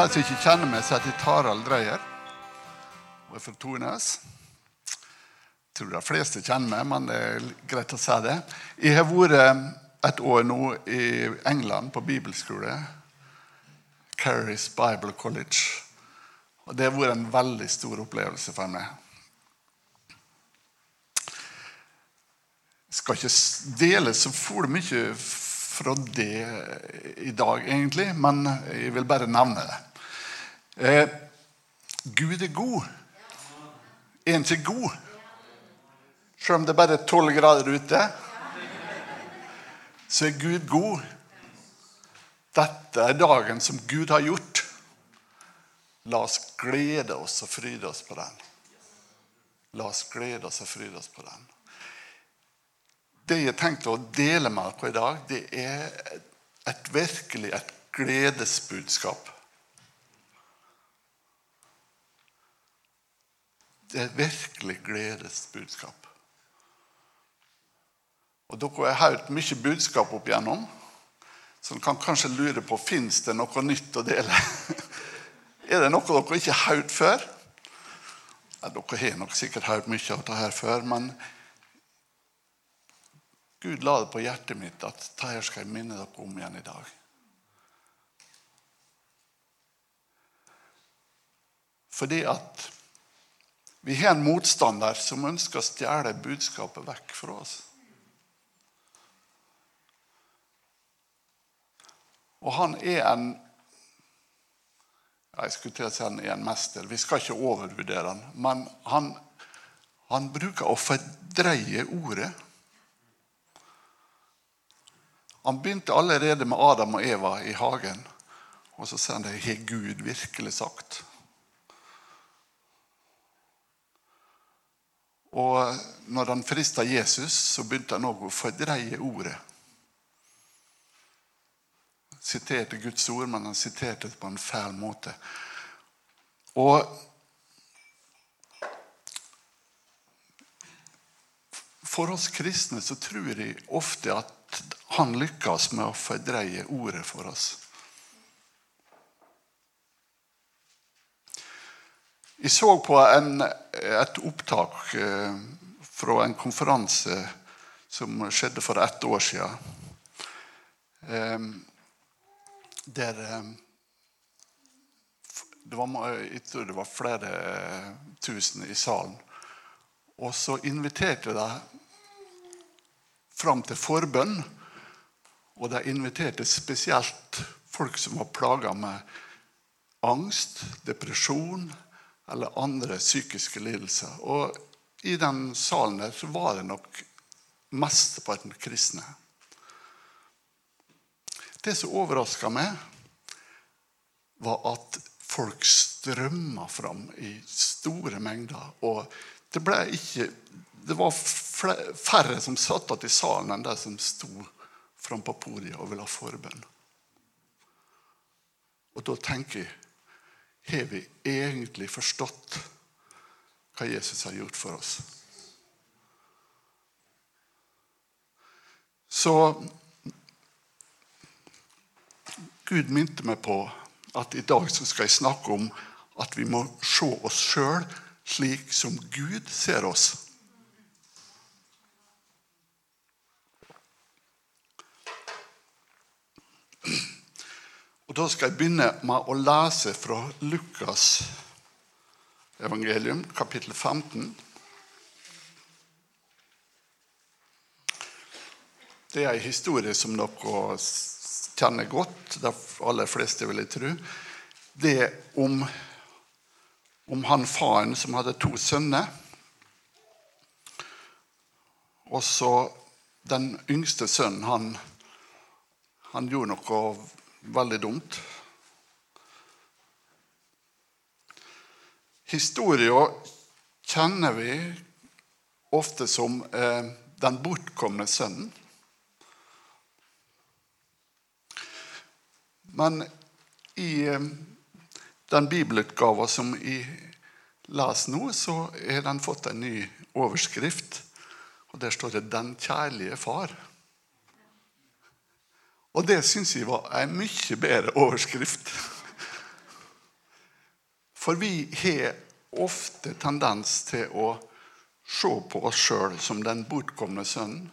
De som ikke kjenner meg, så heter jeg Tarald Dreyer og er fra Tornes. Jeg tror de fleste kjenner meg, men det er greit å si det. Jeg har vært et år nå i England på bibelskole. Carries Bible College. Og det har vært en veldig stor opplevelse for meg. Jeg skal ikke dele så for mye fra det i dag, egentlig, men jeg vil bare nevne det. Eh, Gud er god. Er han ikke god? Selv om det bare er tolv grader ute, så er Gud god. Dette er dagen som Gud har gjort. La oss glede oss og fryde oss på den. La oss glede oss og fryde oss på den. Det jeg tenkte å dele med dere i dag, det er et virkelig et gledesbudskap. Det er virkelig gledesbudskap. Og Dere har hørt mye budskap opp igjennom, så dere kan kanskje lure på fins det noe nytt å dele. er det noe dere ikke har hørt før? Ja, dere har nok sikkert hørt mye av dette før, men Gud la det på hjertet mitt at dette skal jeg minne dere om igjen i dag. Fordi at vi har en motstander som ønsker å stjele budskapet vekk fra oss. Og han er en Jeg skulle til å si han er en mester. Vi skal ikke overvurdere han. Men han, han bruker å fordreie ordet. Han begynte allerede med Adam og Eva i hagen. Og så sier han det har Gud virkelig sagt. Og når han frista Jesus, så begynte han òg å fordreie ordet. Han Siterte Guds ord, men han siterte det på en fæl måte. Og For oss kristne så tror jeg ofte at han lykkes med å fordreie ordet for oss. Jeg så på en, et opptak eh, fra en konferanse som skjedde for ett år siden. Eh, der eh, det var, Jeg tror det var flere tusen i salen. Og så inviterte de fram til forbønn. Og de inviterte spesielt folk som var plaga med angst, depresjon eller andre psykiske lidelser. Og i den salen der så var det nok mesteparten kristne. Det som overraska meg, var at folk strømma fram i store mengder. Og det ble ikke Det var færre som satt igjen i salen, enn de som sto fram på podiet og ville ha forbønn. Og da tenker jeg har vi egentlig forstått hva Jesus har gjort for oss? Så Gud minte meg på at i dag skal jeg snakke om at vi må se oss sjøl slik som Gud ser oss. Og Da skal jeg begynne med å lese fra Lukas evangelium, kapittel 15. Det er en historie som dere kjenner godt, de aller fleste, vil jeg tro. Det er om, om han faren som hadde to sønner. Og så den yngste sønnen, han, han gjorde noe veldig dumt. Historien kjenner vi ofte som eh, den bortkomne sønnen. Men i eh, den bibelutgaven som jeg leser nå, så har den fått en ny overskrift. Og Der står det 'Den kjærlige far'. Og det syns jeg var en mye bedre overskrift. For vi har ofte tendens til å se på oss sjøl som den bortkomne sønnen,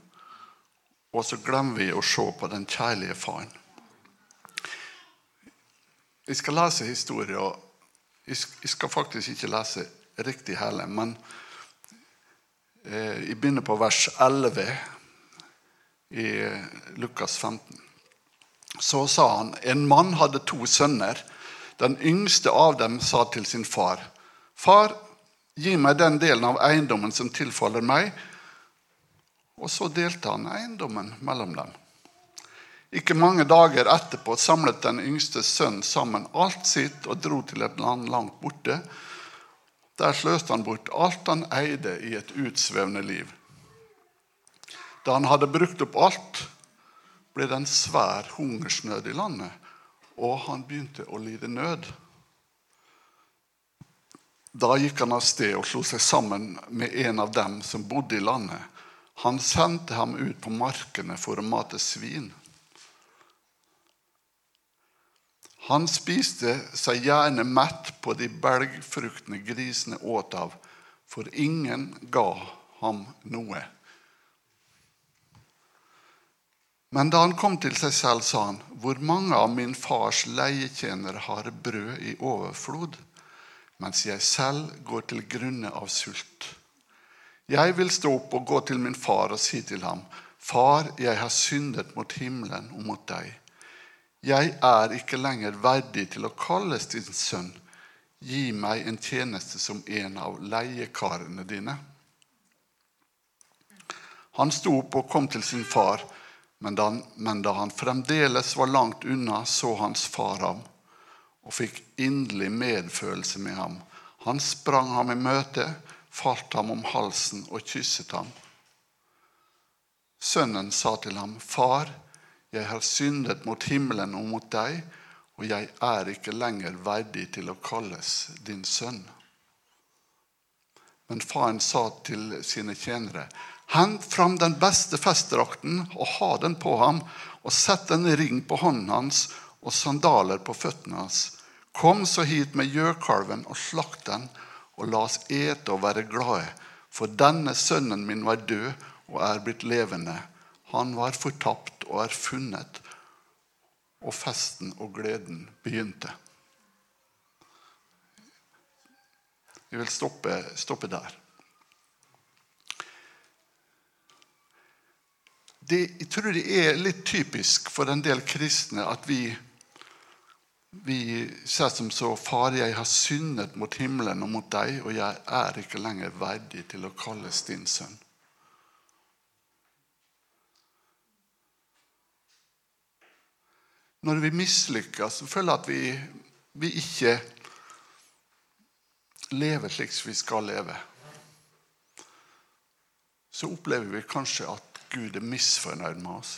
og så glemmer vi å se på den kjærlige faren. Jeg skal lese historien. og Jeg skal faktisk ikke lese riktig hele, men eh, jeg begynner på vers 11 i Lukas 15. Så sa han en mann hadde to sønner. Den yngste av dem sa til sin far, 'Far, gi meg den delen av eiendommen som tilfaller meg.' Og så delte han eiendommen mellom dem. Ikke mange dager etterpå samlet den yngste sønnen sammen alt sitt og dro til et land langt borte. Der sløste han bort alt han eide i et utsvevende liv. Da han hadde brukt opp alt, ble det en svær hungersnød i landet, og han begynte å lide nød. Da gikk han av sted og slo seg sammen med en av dem som bodde i landet. Han sendte ham ut på markene for å mate svin. Han spiste seg gjerne mett på de belgfruktene grisene åt av, for ingen ga ham noe. Men da han kom til seg selv, sa han, hvor mange av min fars leietjenere har brød i overflod, mens jeg selv går til grunne av sult. Jeg vil stå opp og gå til min far og si til ham, Far, jeg har syndet mot himmelen og mot deg. Jeg er ikke lenger verdig til å kalles din sønn. Gi meg en tjeneste som en av leiekarene dine. Han sto opp og kom til sin far, men da, men da han fremdeles var langt unna, så hans far ham og fikk inderlig medfølelse med ham. Han sprang ham i møte, falt ham om halsen og kysset ham. Sønnen sa til ham, 'Far, jeg har syndet mot himmelen og mot deg, og jeg er ikke lenger verdig til å kalles din sønn. Men faren sa til sine tjenere, hent fram den beste festdrakten og ha den på ham, og sett en ring på hånden hans og sandaler på føttene hans. Kom så hit med gjøkalven og slakt den, og la oss ete og være glade, for denne sønnen min var død og er blitt levende. Han var fortapt og er funnet, og festen og gleden begynte. Jeg vil stoppe, stoppe der. Det, jeg tror det er litt typisk for en del kristne at vi, vi ser som så Far, jeg har syndet mot himmelen og mot deg, og jeg er ikke lenger verdig til å kalles din sønn. når vi mislykkes føler jeg at vi, vi ikke lever slik vi skal leve, så opplever vi kanskje at Gud er misfornøyd med oss.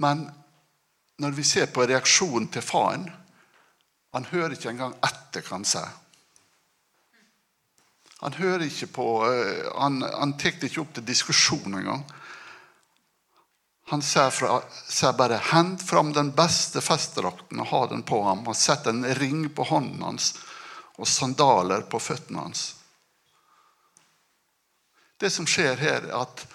Men når vi ser på reaksjonen til faren Han hører ikke engang etter hva han sier. Han hører ikke på, eh, han, han tar ikke opp til diskusjon engang. Han ser bare 'hent fram den beste festdrakten og ha den på ham', og sett en ring på hånden hans og sandaler på føttene hans. Det som skjer her, er at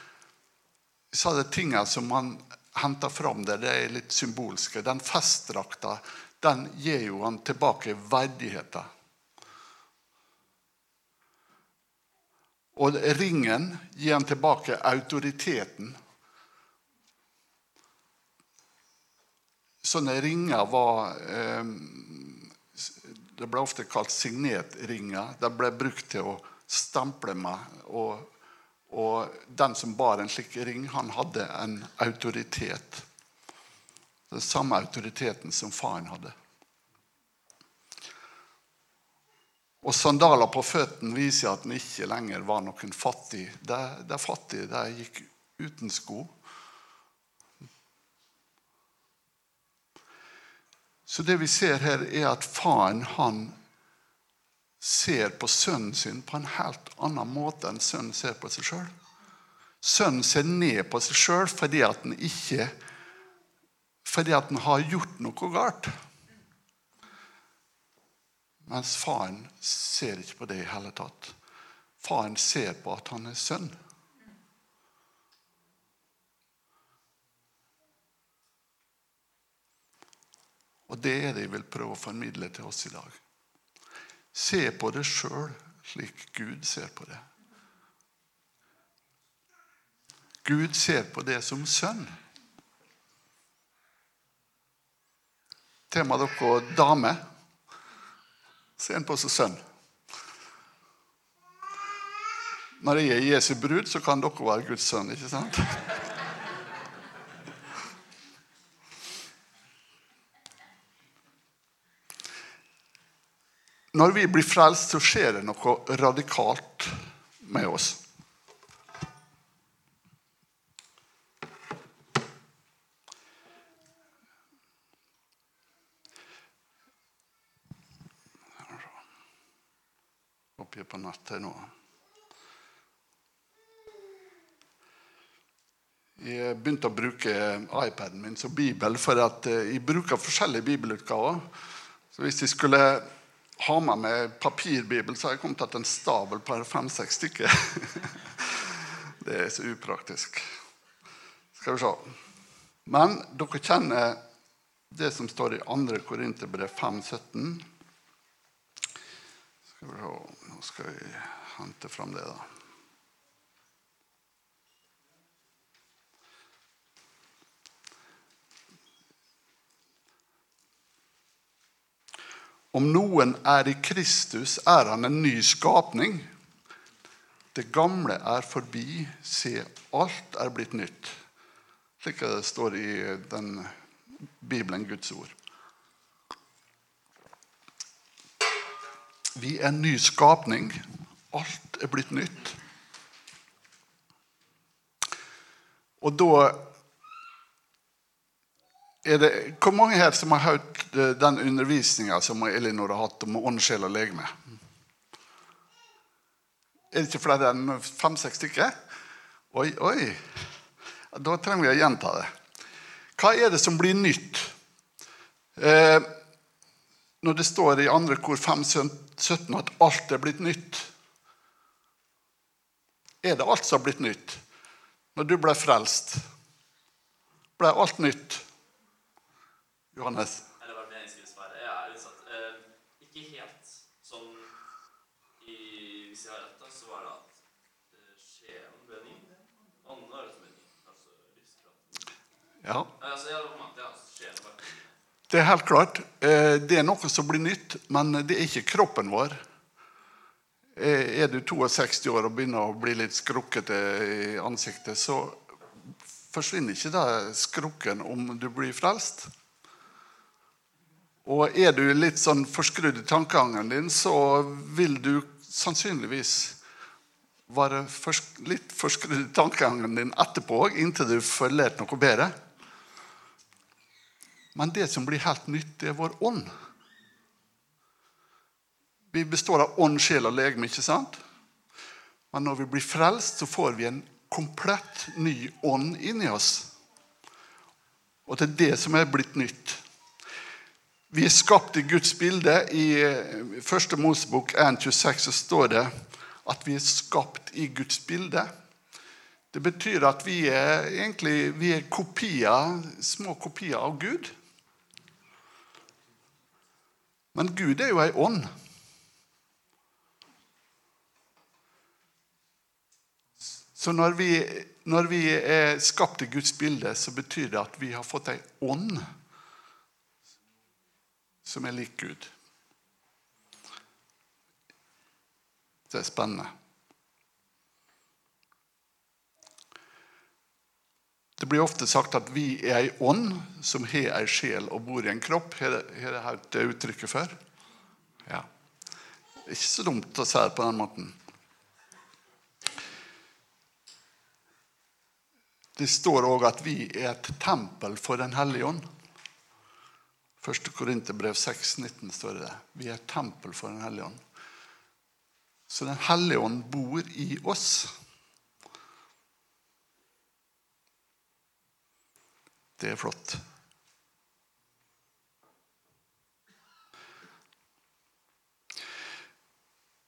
så er det tingene som han henter fram der, det er litt symbolske. Den festdrakta den gir jo han tilbake verdigheten. Og ringen gir han tilbake autoriteten. Sånne ringer var eh, Det ble ofte kalt signetringer. De ble brukt til å stemple med. Og, og den som bar en slik ring, han hadde en autoritet. Den samme autoriteten som faren hadde. Og sandaler på føttene viser at han ikke lenger var noen fattig. De, de fattige de gikk uten sko. Så det vi ser her, er at faren han ser på sønnen sin på en helt annen måte enn sønnen ser på seg sjøl. Sønnen ser ned på seg sjøl fordi at han ikke fordi at han har gjort noe galt. Mens faren ser ikke på det i hele tatt. Faren ser på at han er sønn. Og det er det jeg vil prøve å formidle til oss i dag. Se på det sjøl slik Gud ser på det. Gud ser på det som sønn. Tema dere dame. Se en på som sønn. Når jeg er Jesu brud, så kan dere være Guds sønn, ikke sant? Når vi blir frelst, så skjer det noe radikalt med oss. Oppi på nettet nå. Jeg begynte å bruke iPaden min som bibel, for at eh, jeg bruker forskjellige bibelutgaver. Så hvis jeg skulle ha med meg papirbibel, så har jeg kommet til en stabel på fem-seks stykker. Det er så upraktisk. Skal vi se. Men dere kjenner det som står i 2. Korinterbrev 5,17. Skal vi se Nå skal vi hente fram det, da. Om noen er i Kristus, er han en ny skapning. Det gamle er forbi, se, alt er blitt nytt. Slik det står i den Bibelen, Guds ord. Vi er en ny skapning. Alt er blitt nytt. Og da det, Hvor mange her som har hørt den undervisninga som Elinor har hatt om ånd, sjel og legeme? Er det ikke flere enn fem-seks stykker? Oi, oi. Da trenger vi å gjenta det. Hva er det som blir nytt? Eh, når det står i andre kor 5.17 at alt er blitt nytt Er det alt som har blitt nytt? Når du ble frelst, ble alt nytt? Johannes? Eller hva jeg skulle svare. Ja, sånn, eh, ikke helt sånn i, Hvis jeg har rett, da, så var det at eh, sjelen ble ny. Ånden var det som ble ny. Altså livskraften. Ja. Altså, hadde det, altså, sjelen var. Det er helt klart. Eh, Det er noe som blir nytt, men det er ikke kroppen vår. Eh, Er du 62 år og begynner å bli litt skrukkete i ansiktet, så forsvinner ikke det skrukken om du blir frelst. Og er du litt sånn forskrudd i tankegangen din, så vil du sannsynligvis være litt forskrudd i tankegangen din etterpå, inntil du får lært noe bedre. Men det som blir helt nytt, det er vår ånd. Vi består av ånd, sjel og legeme, ikke sant? Men når vi blir frelst, så får vi en komplett ny ånd inni oss. Og det er det som er blitt nytt. Vi er skapt i Guds bilde. I 1. Mosebok 1,26 så står det at vi er skapt i Guds bilde. Det betyr at vi er egentlig vi er kopier, små kopier av Gud. Men Gud er jo ei ånd. Så når vi, når vi er skapt i Guds bilde, så betyr det at vi har fått ei ånd som er lik Gud. Det er spennende. Det blir ofte sagt at vi er ei ånd som har ei sjel og bor i en kropp. Har dere hørt det uttrykket før? Ja. Ikke så dumt å si det på den måten. Det står òg at vi er et tempel for Den hellige ånd. 1. Korinterbrev 6,19 står det. Vi er tempel for Den hellige ånd. Så Den hellige ånd bor i oss. Det er flott.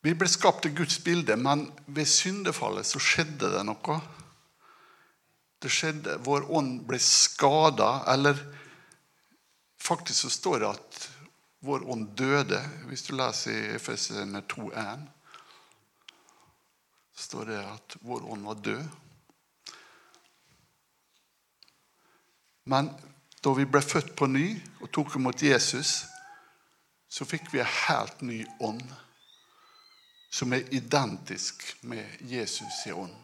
Vi ble skapt i Guds bilde, men ved syndefallet så skjedde det noe. Det skjedde, Vår ånd ble skada, eller faktisk så står det at vår ånd døde. Hvis du leser i Efesene 2,1, så står det at vår ånd var død. Men da vi ble født på ny og tok imot Jesus, så fikk vi en helt ny ånd som er identisk med Jesus i ånd.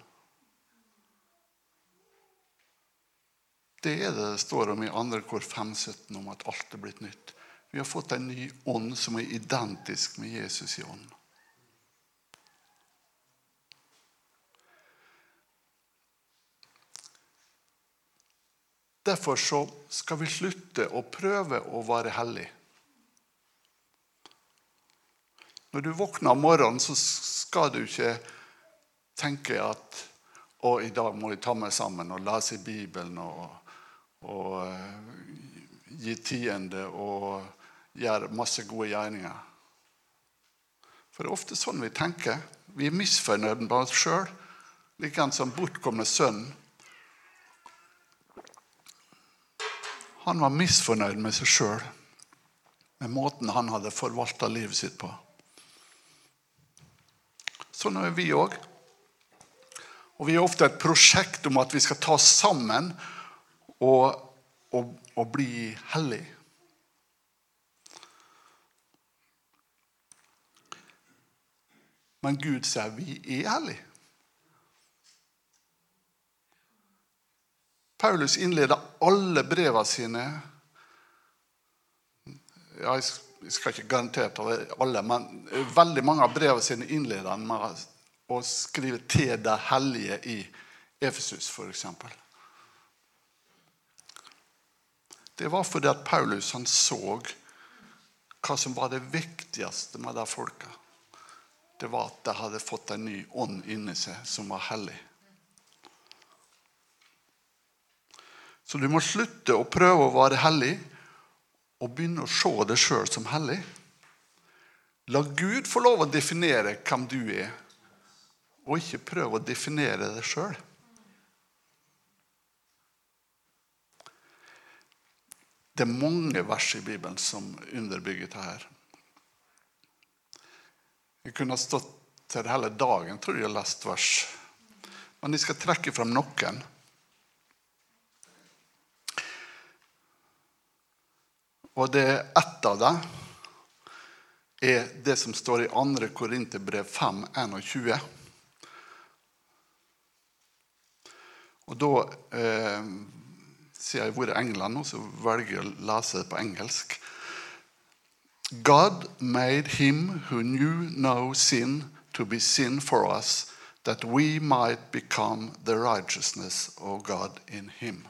Det er det det står om i 2. kor 5,17, om at alt er blitt nytt. Vi har fått en ny ånd som er identisk med Jesus i ånd. Derfor så skal vi slutte å prøve å være hellig. Når du våkner om morgenen, så skal du ikke tenke at å, i dag må jeg ta meg sammen og lese Bibelen og, og uh, gi tiende og gjøre masse gode gjerninger. For det er ofte sånn vi tenker. Vi er misfornøyd med oss sjøl. Likeens som bortkomne sønnen Han var misfornøyd med seg sjøl, med måten han hadde forvalta livet sitt på. Sånn er vi òg. Og vi er ofte et prosjekt om at vi skal ta oss sammen og, og, og bli hellig. Men Gud sier vi er hellige. Paulus innleder alle brevene sine Jeg skal ikke garantere ta alle, men veldig mange av brevene sine innleder han med å skrive til det hellige i Efesus, f.eks. Det var fordi at Paulus han så hva som var det viktigste med de folka. Det var at de hadde fått en ny ånd inni seg som var hellig. Så du må slutte å prøve å være hellig og begynne å se deg sjøl som hellig. La Gud få lov å definere hvem du er, og ikke prøve å definere deg sjøl. Det er mange vers i Bibelen som underbygger dette. her. Jeg kunne ha stått til hele dagen tror jeg, og lest vers. Men jeg skal trekke fram noen. Og det ett av dem er det som står i 2. Korinterbrev 5, 21. Og da eh, Siden jeg har vært i England nå, så velger jeg å lese det på engelsk. God made him who knew no sin to be sin for us, that we might become the righteousness of God in him.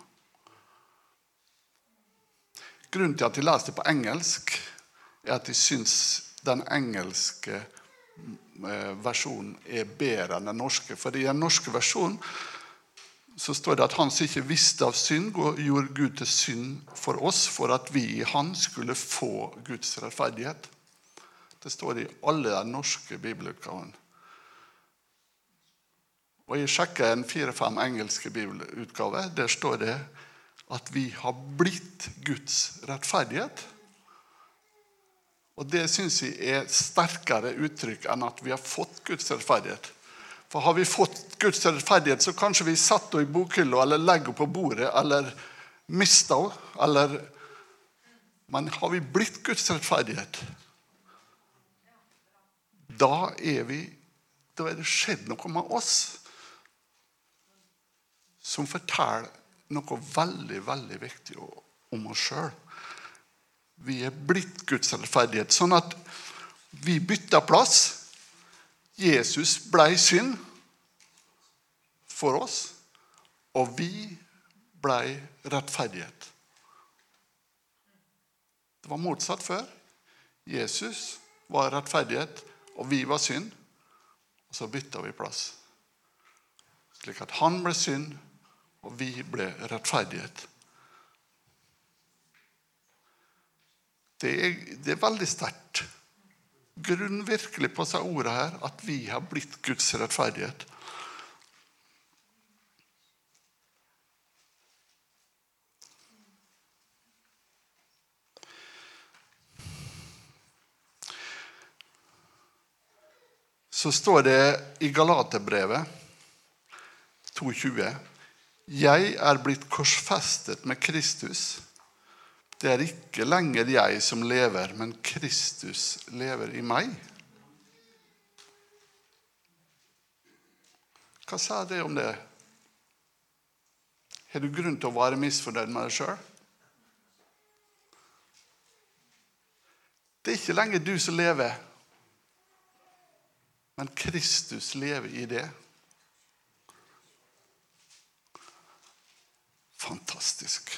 Grunnen til at jeg leser det på engelsk, er at jeg syns den engelske eh, versjonen er bedre enn den norske. For i den norske versjonen så står det at han som ikke visste av synd, gjorde Gud til synd for oss, for at vi i han skulle få Guds rettferdighet. Det står i alle de norske bibelutgavene. Og Jeg sjekker en fire-fem engelske bibelutgaver. Der står det at vi har blitt Guds rettferdighet. Og Det syns jeg er sterkere uttrykk enn at vi har fått Guds rettferdighet. For Har vi fått Guds rettferdighet, så kanskje vi setter henne i bokhylla eller legger henne på bordet eller mister henne. Men har vi blitt Guds rettferdighet, da er, vi, da er det skjedd noe med oss som forteller noe veldig, veldig viktig om oss sjøl. Vi er blitt Guds rettferdighet. Sånn at vi bytter plass. Jesus blei synd for oss, og vi blei rettferdighet. Det var motsatt før. Jesus var rettferdighet, og vi var synd. Og så bytta vi plass, slik at han ble synd, og vi ble rettferdighet. Det er, det er veldig sterkt. Grunn virkelig på disse ordene her at vi har blitt Guds rettferdighet. Så står det i Galaterbrevet 2,20.: Jeg er blitt korsfestet med Kristus. Det er ikke lenger jeg som lever, men Kristus lever i meg. Hva sa det om det? Har du grunn til å være misfornøyd med deg sjøl? Det er ikke lenger du som lever, men Kristus lever i det. Fantastisk.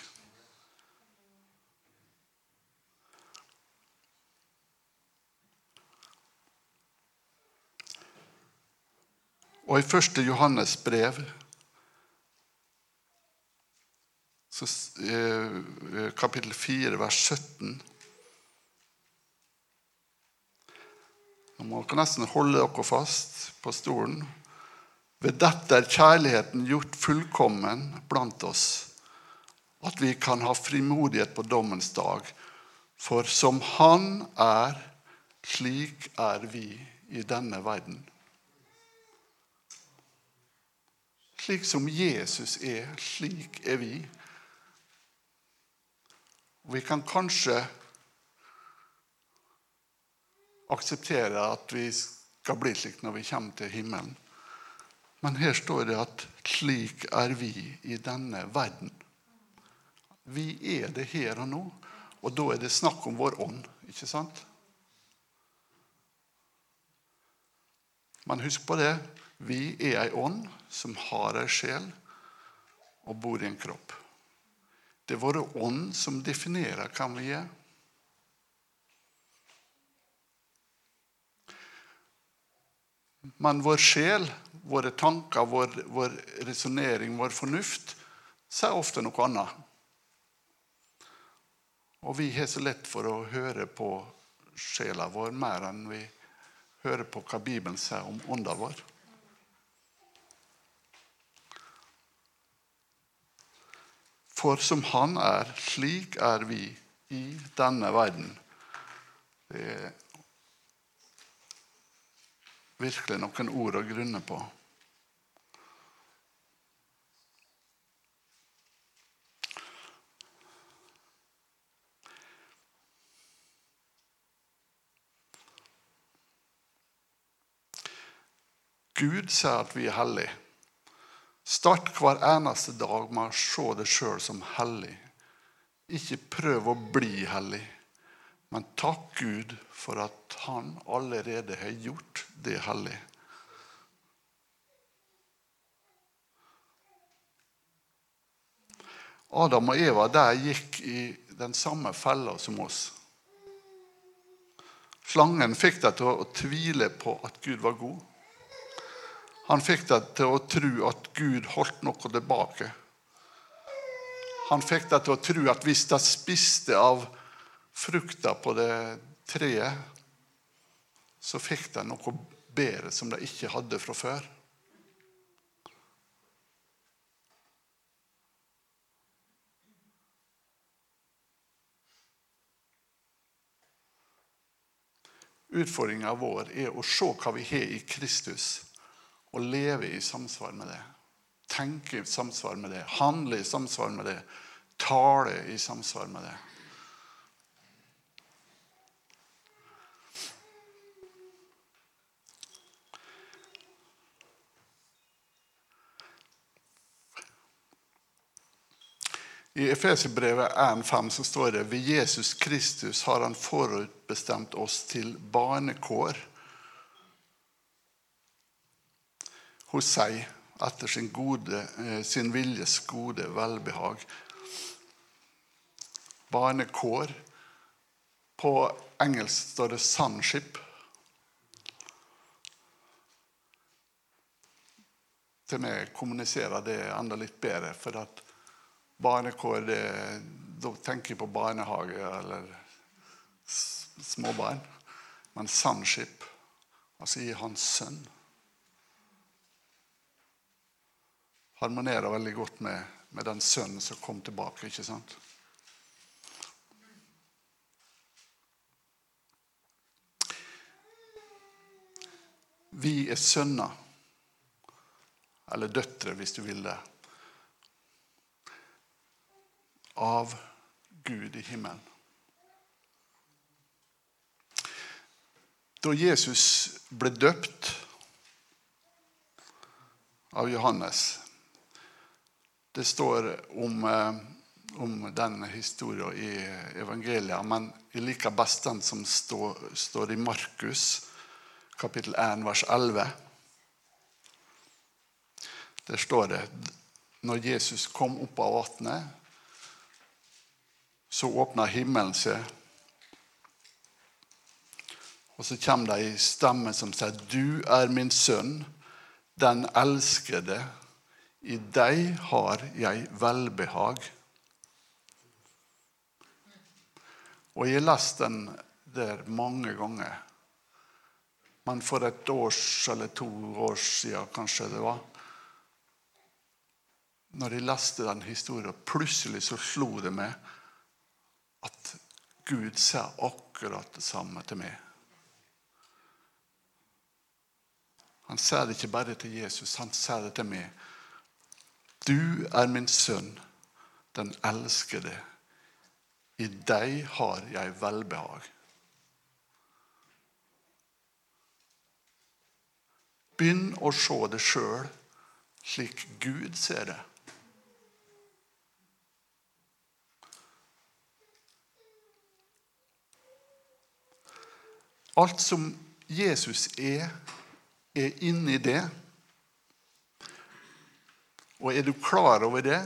Og i første Johannes brev så, eh, kapittel 4, vers 17 Nå må dere nesten holde dere fast på stolen. Ved dette er kjærligheten gjort fullkommen blant oss, at vi kan ha frimodighet på dommens dag. For som Han er, slik er vi i denne verden. Slik som Jesus er, slik er vi. Og vi kan kanskje akseptere at vi skal bli slik når vi kommer til himmelen. Men her står det at slik er vi i denne verden. Vi er det her og nå, og da er det snakk om vår ånd, ikke sant? Men husk på det. Vi er ei ånd som har ei sjel og bor i en kropp. Det er vår ånd som definerer hvem vi er. Men vår sjel, våre tanker, vår, vår resonnering, vår fornuft, sier ofte noe annet. Og vi har så lett for å høre på sjela vår mer enn vi hører på hva Bibelen sier om ånda vår. For som Han er, slik er vi i denne verden. Det er virkelig noen ord å grunne på. Gud sier at vi er hellige. Start hver eneste dag med å se deg sjøl som hellig. Ikke prøv å bli hellig, men takk Gud for at Han allerede har gjort det hellig. Adam og Eva der gikk i den samme fella som oss. Slangen fikk deg til å tvile på at Gud var god. Han fikk dem til å tro at Gud holdt noe tilbake. Han fikk dem til å tro at hvis de spiste av frukta på det treet, så fikk de noe bedre som de ikke hadde fra før. Utfordringa vår er å se hva vi har i Kristus, og leve i samsvar med det. Tenke i samsvar med det, handle i samsvar med det, tale i samsvar med det. I Efeserbrevet 1,5 så står det ved Jesus Kristus har han forutbestemt oss til barnekår hos seg etter sin, gode, eh, sin viljes gode velbehag. Barnekår. På engelsk står det 'sonship'. Til meg kommuniserer det enda litt bedre. for at Barnekår det, Da tenker jeg på barnehage eller småbarn, men sonship, altså i hans sønn, harmonerer veldig godt med, med den sønnen som kom tilbake. ikke sant? Vi er sønner, eller døtre hvis du vil det, av Gud i himmelen. Da Jesus ble døpt av Johannes Det står om, eh, om den historien i evangeliet, men jeg liker best den som står, står i Markus, kapittel 1, vers 11. Der står det når Jesus kom opp av vannet, så åpna himmelen seg. Og så kommer det ei stemme som sier, 'Du er min sønn, den elskede. I deg har jeg velbehag.' Og jeg har lest den der mange ganger. Men for et års eller to år siden kanskje det var, når jeg leste den historien, plutselig så slo det meg at Gud sa akkurat det samme til meg. Han sa det ikke bare til Jesus, han sa det til meg. Du er min sønn, den elskede. I deg har jeg velbehag. Begynn å se det sjøl slik Gud ser det. Alt som Jesus er, er inni det. Og er du klar over det,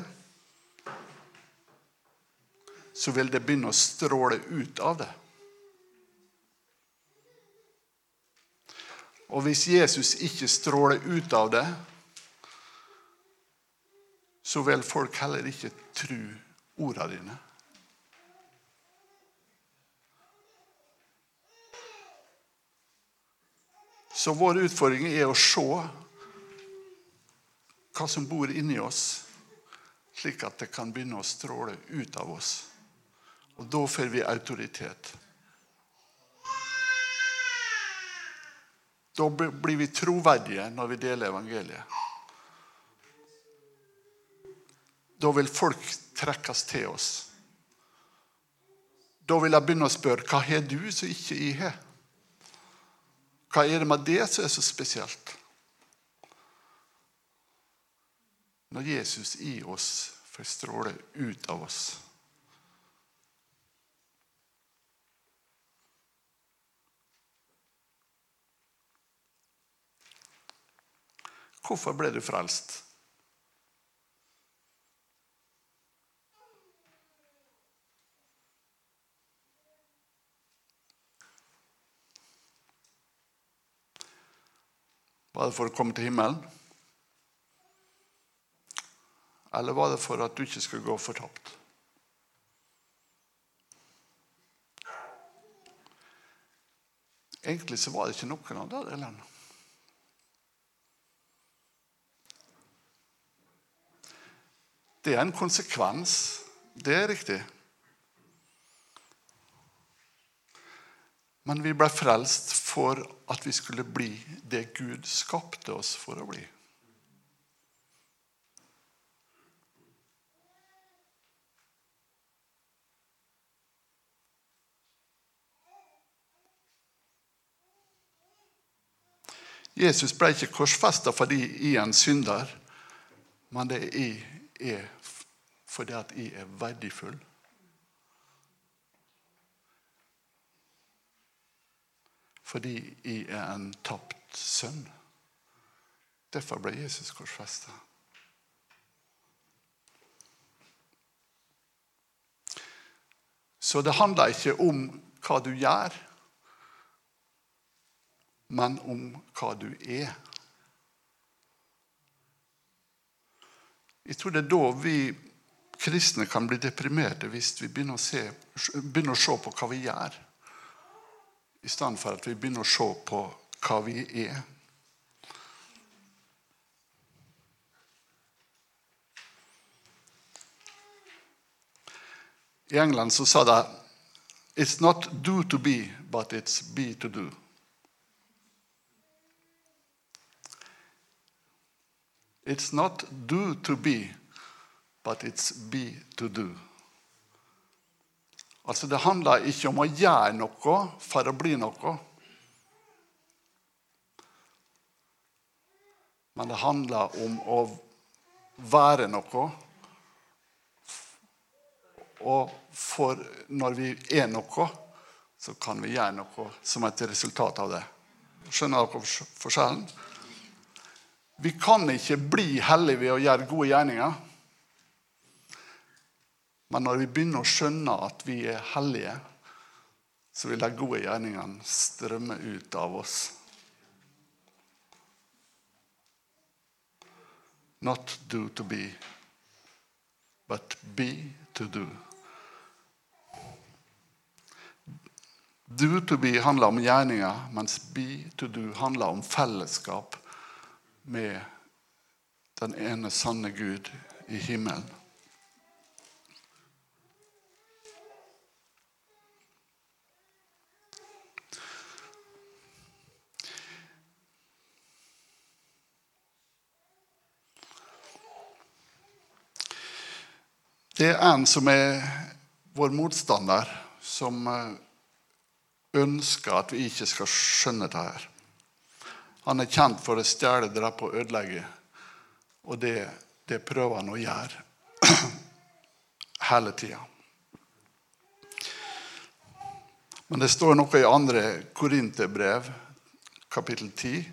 så vil det begynne å stråle ut av det. Og hvis Jesus ikke stråler ut av det, så vil folk heller ikke tro ordene dine. Så vår utfordring er å se hva som bor inni oss, slik at det kan begynne å stråle ut av oss. Og da får vi autoritet. Da blir vi troverdige når vi deler evangeliet. Da vil folk trekkes til oss. Da vil jeg begynne å spørre hva har du som ikke jeg har? Hva er det med det som er så spesielt? Når Jesus i oss får stråle ut av oss. Hvorfor ble du frelst? Var det for å komme til himmelen? Eller var det for at du ikke skulle gå fortapt? Egentlig så var det ikke noen av det delene. Det er en konsekvens. Det er riktig. Men vi ble frelst for at vi skulle bli det Gud skapte oss for å bli. Jesus ble ikke korsfesta fordi jeg er en synder, men det er fordi at jeg er verdifull. Fordi jeg er en tapt sønn. Derfor ble Jesus korsfesta. Så det handler ikke om hva du gjør, men om hva du er. Jeg tror det er da vi kristne kan bli deprimerte hvis vi begynner å se, begynner å se på hva vi gjør, i stedet for at vi begynner å se på hva vi er. I England så sa de It's not do to be, but it's be to do. It's not do to be, but it's be to do. Altså Det handler ikke om å gjøre noe for å bli noe. Men det handler om å være noe. Og for når vi er noe, så kan vi gjøre noe som et resultat av det. Skjønner dere forskjellen? Vi kan ikke bli hellige ved å gjøre gode gjerninger. Men når vi begynner å skjønne at vi er hellige, så vil de gode gjerningene strømme ut av oss. Not do to be, but be to do. Do to be handler om gjerninger, mens be to do handler om fellesskap med den ene sanne Gud i himmelen. Det er en som er vår motstander, som eh, ønsker at vi ikke skal skjønne det her. Han er kjent for å stjele, drepe og ødelegge. Og det, det prøver han å gjøre hele tida. Men det står noe i andre Korinterbrev, kapittel 10,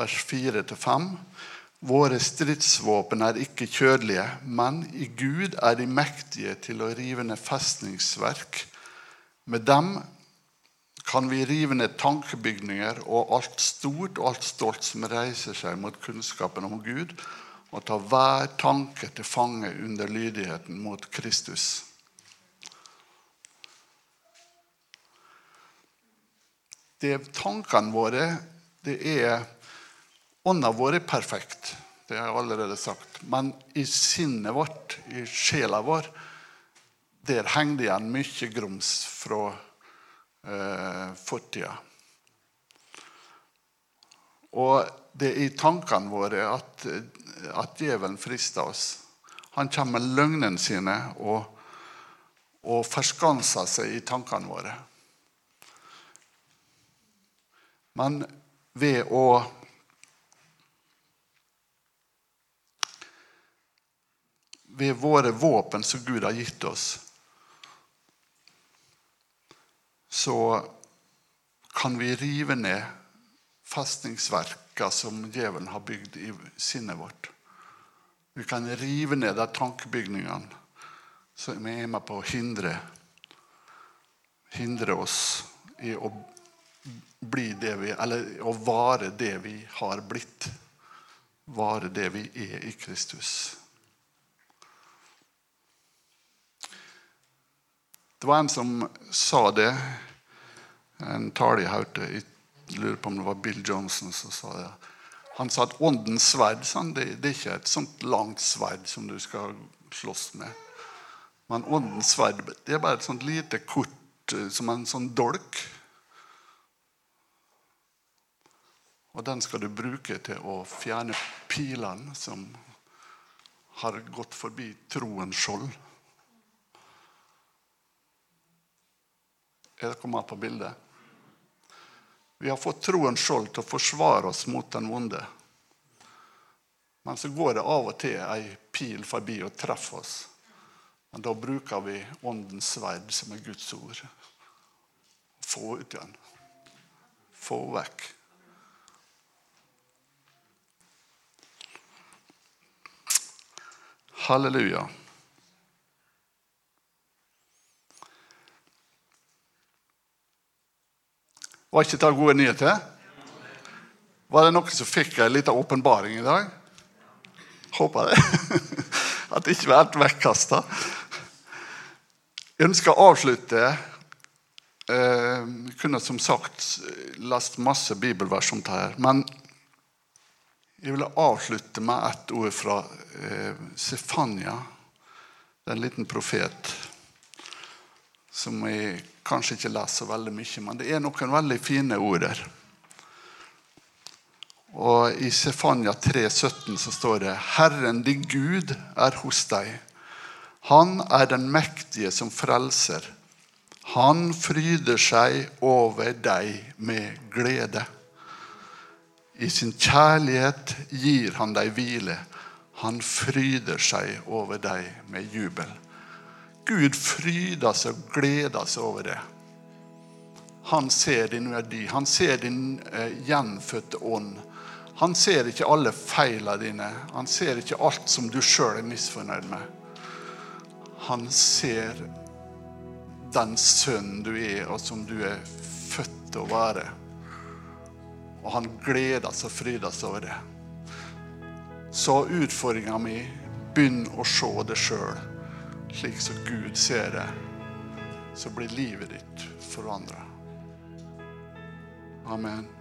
vers 4-5. Våre stridsvåpen er ikke kjødelige, men i Gud er de mektige til å rive ned festningsverk. Med dem kan vi rive ned tankebygninger og alt stort og alt stolt som reiser seg mot kunnskapen om Gud, og ta hver tanke til fange under lydigheten mot Kristus. Det Tankene våre det er Ånda vår er perfekt, det har jeg allerede sagt. Men i sinnet vårt, i sjela vår, der henger det igjen mye grums fra eh, fortida. Og det er i tankene våre at, at djevelen frister oss. Han kommer med løgnene sine og, og forskanser seg i tankene våre. Men ved å ved våre våpen som Gud har gitt oss, så kan vi rive ned festningsverka som djevelen har bygd i sinnet vårt. Vi kan rive ned de tankebygningene som er med på å hindre, hindre oss i å bli det vi Eller å vare det vi har blitt. Vare det vi er i Kristus. Det var en som sa det. En tale jeg hørte. Jeg lurer på om det var Bill Johnson som sa det. Han sa at åndens sverd sånn, det, det, er ikke et sånt langt sverd som du skal slåss med. Men åndens sverd det er bare et sånt lite kort eh, som en sånn dolk. Og den skal du bruke til å fjerne pilene som har gått forbi troens skjold. Er dere med på bildet? Vi har fått troens skjold til å forsvare oss mot den vonde. Men så går det av og til ei pil forbi og treffer oss. Men da bruker vi åndens sverd, som er Guds ord. Få ut igjen. Få vekk. Halleluja. Var ikke det gode nyheter? Var det noen som fikk en liten åpenbaring i dag? Håper det. At det ikke ble helt vekkasta. Jeg ønsker å avslutte jeg kunne som sagt lest masse bibelvers om det her. Men jeg vil avslutte med et ord fra eh, Sefania. En liten profet som jeg kanskje ikke leser veldig mye, men det er noen veldig fine ord der. Og I Sefania 3,17 så står det Herren din Gud er hos deg. Han er den mektige som frelser. Han fryder seg over deg med glede. I sin kjærlighet gir han deg hvile. Han fryder seg over deg med jubel. Gud fryder seg og gleder seg over det. Han ser din verdi. Han ser din eh, gjenfødte ånd. Han ser ikke alle feilene dine. Han ser ikke alt som du sjøl er misfornøyd med. Han ser den sønnen du er, og som du er født til å være. Og han gleder seg og fryder seg over det. Så utfordringa mi begynn å se det sjøl, slik som Gud ser det. Så blir livet ditt forandra. Amen.